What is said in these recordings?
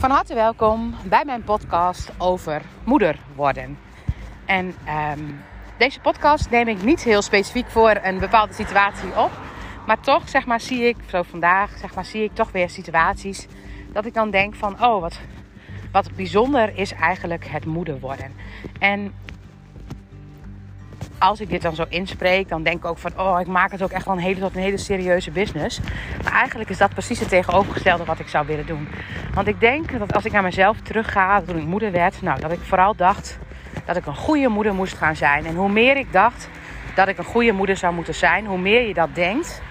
Van harte welkom bij mijn podcast over moeder worden. En ehm, deze podcast neem ik niet heel specifiek voor een bepaalde situatie op. Maar toch, zeg maar, zie ik, zo vandaag, zeg maar, zie ik toch weer situaties dat ik dan denk van, oh, wat, wat bijzonder is eigenlijk het moeder worden. En als ik dit dan zo inspreek, dan denk ik ook van, oh, ik maak het ook echt wel een hele, tot een hele serieuze business. Maar eigenlijk is dat precies het tegenovergestelde wat ik zou willen doen. Want ik denk dat als ik naar mezelf terugga, toen ik moeder werd, nou, dat ik vooral dacht dat ik een goede moeder moest gaan zijn. En hoe meer ik dacht dat ik een goede moeder zou moeten zijn, hoe meer je dat denkt,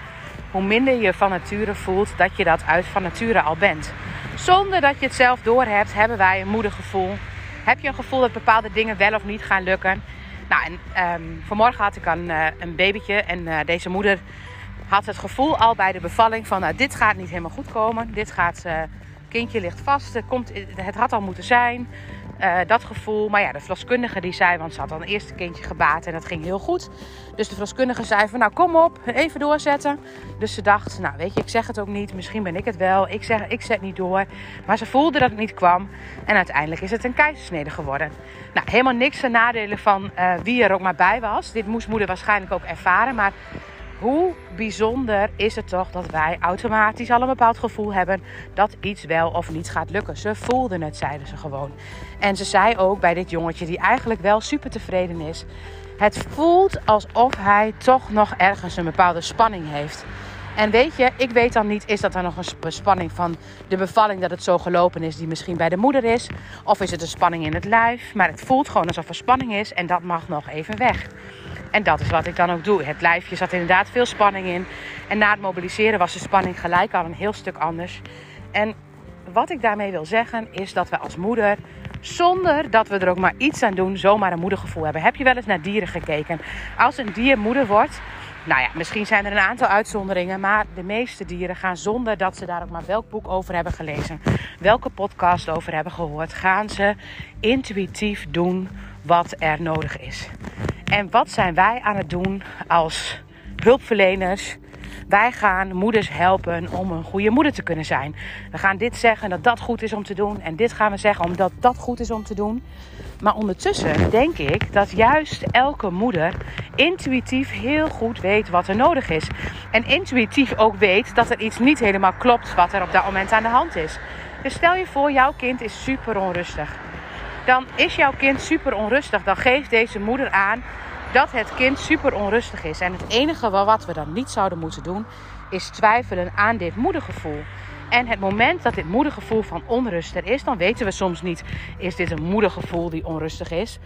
hoe minder je van nature voelt dat je dat uit van nature al bent. Zonder dat je het zelf doorhebt, hebben wij een moedergevoel. Heb je een gevoel dat bepaalde dingen wel of niet gaan lukken? Nou, en um, vanmorgen had ik een, uh, een babytje en uh, deze moeder had het gevoel al bij de bevalling van nou, dit gaat niet helemaal goed komen. Dit gaat, uh, kindje ligt vast, het, komt, het had al moeten zijn. Uh, dat gevoel. Maar ja, de verloskundige die zei, want ze had al een eerste kindje gebaat en dat ging heel goed. Dus de verloskundige zei van, nou kom op, even doorzetten. Dus ze dacht, nou weet je, ik zeg het ook niet. Misschien ben ik het wel. Ik zeg, ik zet niet door. Maar ze voelde dat het niet kwam. En uiteindelijk is het een keizersnede geworden. Nou, helemaal niks ten nadelen van uh, wie er ook maar bij was. Dit moest moeder waarschijnlijk ook ervaren. Maar hoe bijzonder is het toch dat wij automatisch al een bepaald gevoel hebben dat iets wel of niet gaat lukken. Ze voelden het, zeiden ze gewoon. En ze zei ook bij dit jongetje, die eigenlijk wel super tevreden is: Het voelt alsof hij toch nog ergens een bepaalde spanning heeft. En weet je, ik weet dan niet, is dat dan nog een spanning van de bevalling dat het zo gelopen is, die misschien bij de moeder is? Of is het een spanning in het lijf? Maar het voelt gewoon alsof er spanning is en dat mag nog even weg. En dat is wat ik dan ook doe. Het lijfje zat inderdaad veel spanning in. En na het mobiliseren was de spanning gelijk al een heel stuk anders. En wat ik daarmee wil zeggen is dat we als moeder, zonder dat we er ook maar iets aan doen, zomaar een moedergevoel hebben. Heb je wel eens naar dieren gekeken? Als een dier moeder wordt, nou ja, misschien zijn er een aantal uitzonderingen, maar de meeste dieren gaan zonder dat ze daar ook maar welk boek over hebben gelezen, welke podcast over hebben gehoord, gaan ze intuïtief doen wat er nodig is. En wat zijn wij aan het doen als hulpverleners? Wij gaan moeders helpen om een goede moeder te kunnen zijn. We gaan dit zeggen dat dat goed is om te doen. En dit gaan we zeggen omdat dat goed is om te doen. Maar ondertussen denk ik dat juist elke moeder intuïtief heel goed weet wat er nodig is. En intuïtief ook weet dat er iets niet helemaal klopt wat er op dat moment aan de hand is. Dus stel je voor, jouw kind is super onrustig dan is jouw kind super onrustig. Dan geeft deze moeder aan dat het kind super onrustig is. En het enige wat we dan niet zouden moeten doen, is twijfelen aan dit moedergevoel. En het moment dat dit moedergevoel van onrust er is, dan weten we soms niet: is dit een moedergevoel die onrustig is?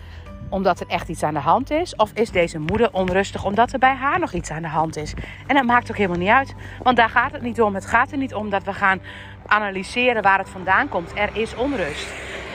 Omdat er echt iets aan de hand is? Of is deze moeder onrustig omdat er bij haar nog iets aan de hand is? En dat maakt ook helemaal niet uit. Want daar gaat het niet om. Het gaat er niet om dat we gaan analyseren waar het vandaan komt. Er is onrust.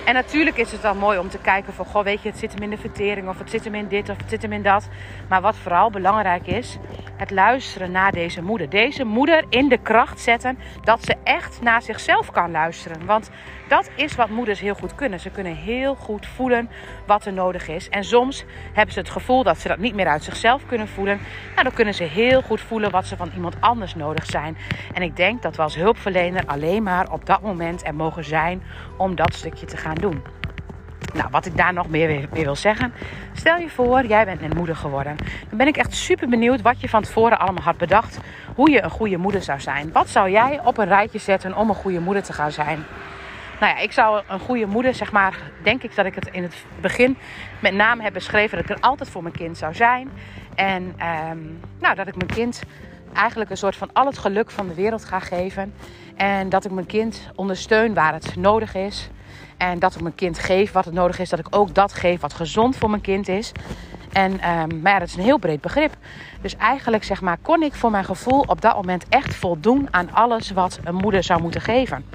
En natuurlijk is het dan mooi om te kijken van, goh, weet je, het zit hem in de vertering of het zit hem in dit of het zit hem in dat. Maar wat vooral belangrijk is, het luisteren naar deze moeder. Deze moeder in de kracht zetten dat ze echt naar zichzelf kan luisteren. Want dat is wat moeders heel goed kunnen. Ze kunnen heel goed voelen wat er nodig is. En soms hebben ze het gevoel dat ze dat niet meer uit zichzelf kunnen voelen. Nou, dan kunnen ze heel goed voelen wat ze van iemand anders nodig zijn. En ik denk dat we als hulpverlener alleen maar op dat moment er mogen zijn om dat stukje te gaan doen. Nou, wat ik daar nog meer wil zeggen. Stel je voor, jij bent een moeder geworden. Dan ben ik echt super benieuwd wat je van tevoren allemaal had bedacht. Hoe je een goede moeder zou zijn. Wat zou jij op een rijtje zetten om een goede moeder te gaan zijn? Nou ja, ik zou een goede moeder, zeg maar, denk ik dat ik het in het begin met name heb beschreven dat ik er altijd voor mijn kind zou zijn. En um, nou, dat ik mijn kind eigenlijk een soort van al het geluk van de wereld ga geven. En dat ik mijn kind ondersteun waar het nodig is. En dat ik mijn kind geef wat het nodig is. Dat ik ook dat geef wat gezond voor mijn kind is. En, um, maar ja, dat is een heel breed begrip. Dus eigenlijk zeg maar, kon ik voor mijn gevoel op dat moment echt voldoen aan alles wat een moeder zou moeten geven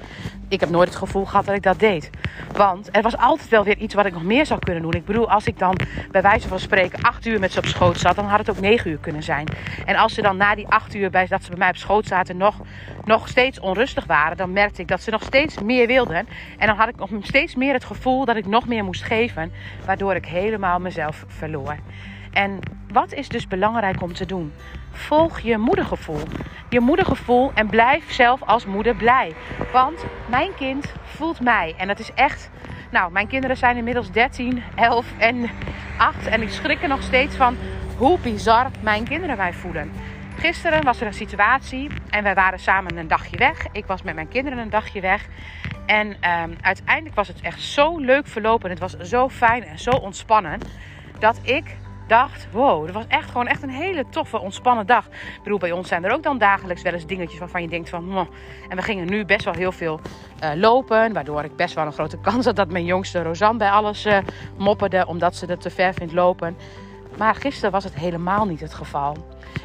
ik heb nooit het gevoel gehad dat ik dat deed. Want er was altijd wel weer iets wat ik nog meer zou kunnen doen. Ik bedoel, als ik dan bij wijze van spreken acht uur met ze op schoot zat, dan had het ook negen uur kunnen zijn. En als ze dan na die acht uur bij, dat ze bij mij op schoot zaten nog, nog steeds onrustig waren, dan merkte ik dat ze nog steeds meer wilden. En dan had ik nog steeds meer het gevoel dat ik nog meer moest geven, waardoor ik helemaal mezelf verloor. En wat is dus belangrijk om te doen? Volg je moedergevoel. Je moedergevoel en blijf zelf als moeder blij. Want mijn kind voelt mij. En dat is echt. Nou, mijn kinderen zijn inmiddels 13, 11 en 8. En ik schrik er nog steeds van hoe bizar mijn kinderen mij voelen. Gisteren was er een situatie en wij waren samen een dagje weg. Ik was met mijn kinderen een dagje weg. En ehm, uiteindelijk was het echt zo leuk verlopen. Het was zo fijn en zo ontspannen. Dat ik dacht, wow, dat was echt gewoon echt een hele toffe, ontspannen dag. Ik bedoel, bij ons zijn er ook dan dagelijks wel eens dingetjes waarvan je denkt van... En we gingen nu best wel heel veel uh, lopen, waardoor ik best wel een grote kans had dat mijn jongste Rosanne bij alles uh, mopperde, omdat ze het te ver vindt lopen. Maar gisteren was het helemaal niet het geval.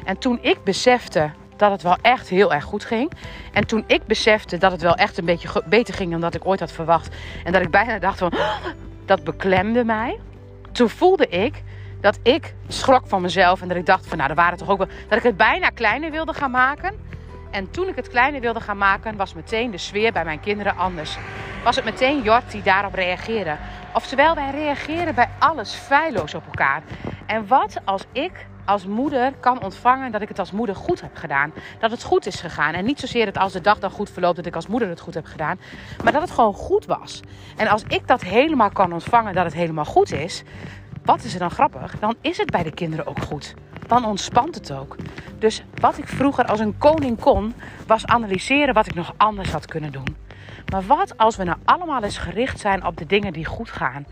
En toen ik besefte dat het wel echt heel erg goed ging. En toen ik besefte dat het wel echt een beetje beter ging dan dat ik ooit had verwacht. En dat ik bijna dacht van, dat beklemde mij. Toen voelde ik dat ik schrok van mezelf. En dat ik dacht van, nou, er waren toch ook wel... Dat ik het bijna kleiner wilde gaan maken. En toen ik het kleiner wilde gaan maken, was meteen de sfeer bij mijn kinderen anders. Was het meteen Jort die daarop reageerde. Oftewel, wij reageren bij alles feilloos op elkaar. En wat als ik als moeder kan ontvangen dat ik het als moeder goed heb gedaan. Dat het goed is gegaan. En niet zozeer dat als de dag dan goed verloopt dat ik als moeder het goed heb gedaan. Maar dat het gewoon goed was. En als ik dat helemaal kan ontvangen dat het helemaal goed is. Wat is er dan grappig? Dan is het bij de kinderen ook goed. Dan ontspant het ook. Dus wat ik vroeger als een koning kon, was analyseren wat ik nog anders had kunnen doen. Maar wat als we nou allemaal eens gericht zijn op de dingen die goed gaan?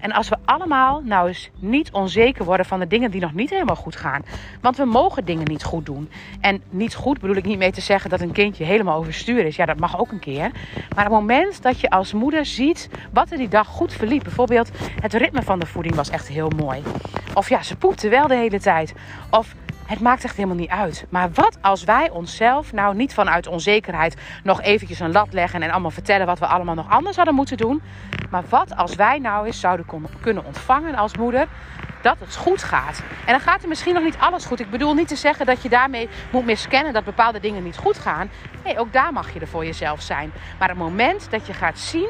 En als we allemaal nou eens niet onzeker worden van de dingen die nog niet helemaal goed gaan. Want we mogen dingen niet goed doen. En niet goed bedoel ik niet mee te zeggen dat een kindje helemaal overstuur is. Ja, dat mag ook een keer. Maar het moment dat je als moeder ziet wat er die dag goed verliep. Bijvoorbeeld het ritme van de voeding was echt heel mooi. Of ja, ze poepte wel de hele tijd. Of het maakt echt helemaal niet uit. Maar wat als wij onszelf nou niet vanuit onzekerheid nog eventjes een lat leggen en allemaal vertellen wat we allemaal nog anders hadden moeten doen. Maar wat als wij nou eens zouden kunnen ontvangen als moeder dat het goed gaat. En dan gaat er misschien nog niet alles goed. Ik bedoel niet te zeggen dat je daarmee moet miskennen dat bepaalde dingen niet goed gaan. Nee, ook daar mag je er voor jezelf zijn. Maar het moment dat je gaat zien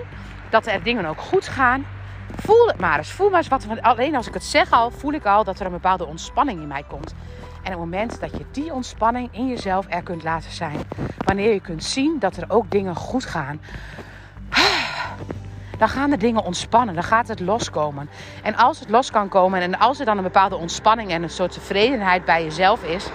dat er dingen ook goed gaan, voel het maar eens. Voel maar eens wat. Alleen als ik het zeg al, voel ik al dat er een bepaalde ontspanning in mij komt. En het moment dat je die ontspanning in jezelf er kunt laten zijn, wanneer je kunt zien dat er ook dingen goed gaan, dan gaan de dingen ontspannen. Dan gaat het loskomen. En als het los kan komen en als er dan een bepaalde ontspanning en een soort tevredenheid bij jezelf is,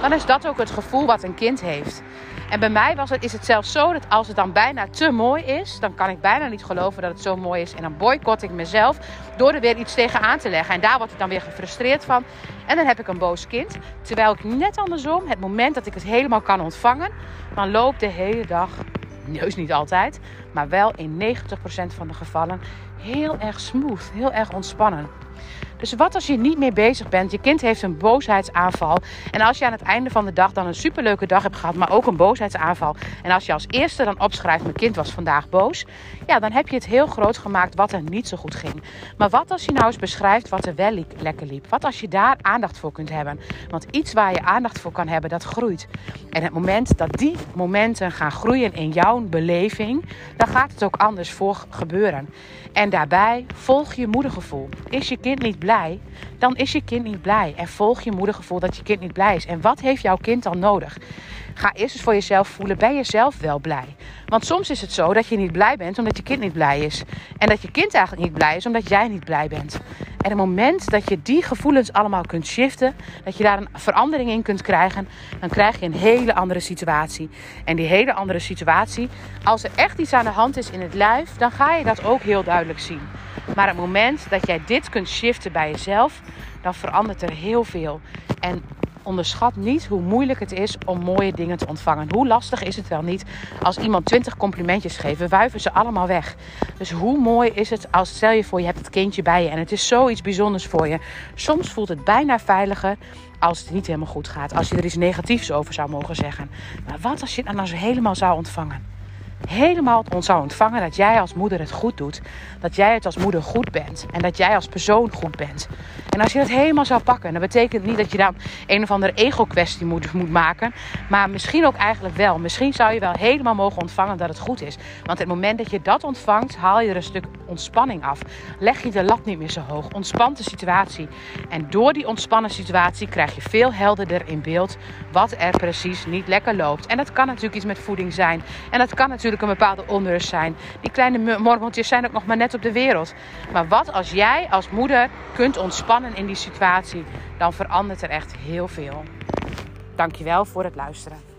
dan is dat ook het gevoel wat een kind heeft. En bij mij was het, is het zelfs zo dat als het dan bijna te mooi is, dan kan ik bijna niet geloven dat het zo mooi is. En dan boycott ik mezelf door er weer iets tegen aan te leggen. En daar word ik dan weer gefrustreerd van. En dan heb ik een boos kind. Terwijl ik net andersom, het moment dat ik het helemaal kan ontvangen, dan loopt de hele dag, heus niet altijd, maar wel in 90% van de gevallen heel erg smooth, heel erg ontspannen. Dus wat als je niet meer bezig bent? Je kind heeft een boosheidsaanval. En als je aan het einde van de dag dan een superleuke dag hebt gehad, maar ook een boosheidsaanval. En als je als eerste dan opschrijft: Mijn kind was vandaag boos. Ja, dan heb je het heel groot gemaakt wat er niet zo goed ging. Maar wat als je nou eens beschrijft wat er wel lekker liep? Wat als je daar aandacht voor kunt hebben? Want iets waar je aandacht voor kan hebben, dat groeit. En het moment dat die momenten gaan groeien in jouw beleving, dan gaat het ook anders voor gebeuren. En daarbij volg je moedergevoel. Is je kind niet blij, dan is je kind niet blij. En volg je moedergevoel dat je kind niet blij is. En wat heeft jouw kind dan nodig? Ga eerst eens voor jezelf voelen, ben je zelf wel blij? Want soms is het zo dat je niet blij bent omdat je kind niet blij is. En dat je kind eigenlijk niet blij is omdat jij niet blij bent. En het moment dat je die gevoelens allemaal kunt shiften, dat je daar een verandering in kunt krijgen, dan krijg je een hele andere situatie. En die hele andere situatie, als er echt iets aan de hand is in het lijf, dan ga je dat ook heel duidelijk zien. Maar het moment dat jij dit kunt shiften bij jezelf, dan verandert er heel veel. En onderschat niet hoe moeilijk het is om mooie dingen te ontvangen. Hoe lastig is het wel niet als iemand 20 complimentjes geeft? We wuiven ze allemaal weg. Dus hoe mooi is het als, stel je voor, je hebt het kindje bij je en het is zoiets bijzonders voor je. Soms voelt het bijna veiliger als het niet helemaal goed gaat. Als je er iets negatiefs over zou mogen zeggen. Maar wat als je het dan als helemaal zou ontvangen? Helemaal zou ontvangen dat jij als moeder het goed doet. Dat jij het als moeder goed bent. En dat jij als persoon goed bent. En als je dat helemaal zou pakken, dan betekent niet dat je dan een of andere ego-kwestie moet, moet maken. Maar misschien ook eigenlijk wel. Misschien zou je wel helemaal mogen ontvangen dat het goed is. Want het moment dat je dat ontvangt, haal je er een stuk ontspanning af. Leg je de lat niet meer zo hoog. Ontspant de situatie. En door die ontspannen situatie krijg je veel helderder in beeld wat er precies niet lekker loopt. En dat kan natuurlijk iets met voeding zijn. En dat kan natuurlijk een bepaalde onrust zijn. Die kleine mormeltjes zijn ook nog maar net op de wereld. Maar wat als jij als moeder kunt ontspannen in die situatie, dan verandert er echt heel veel. Dankjewel voor het luisteren.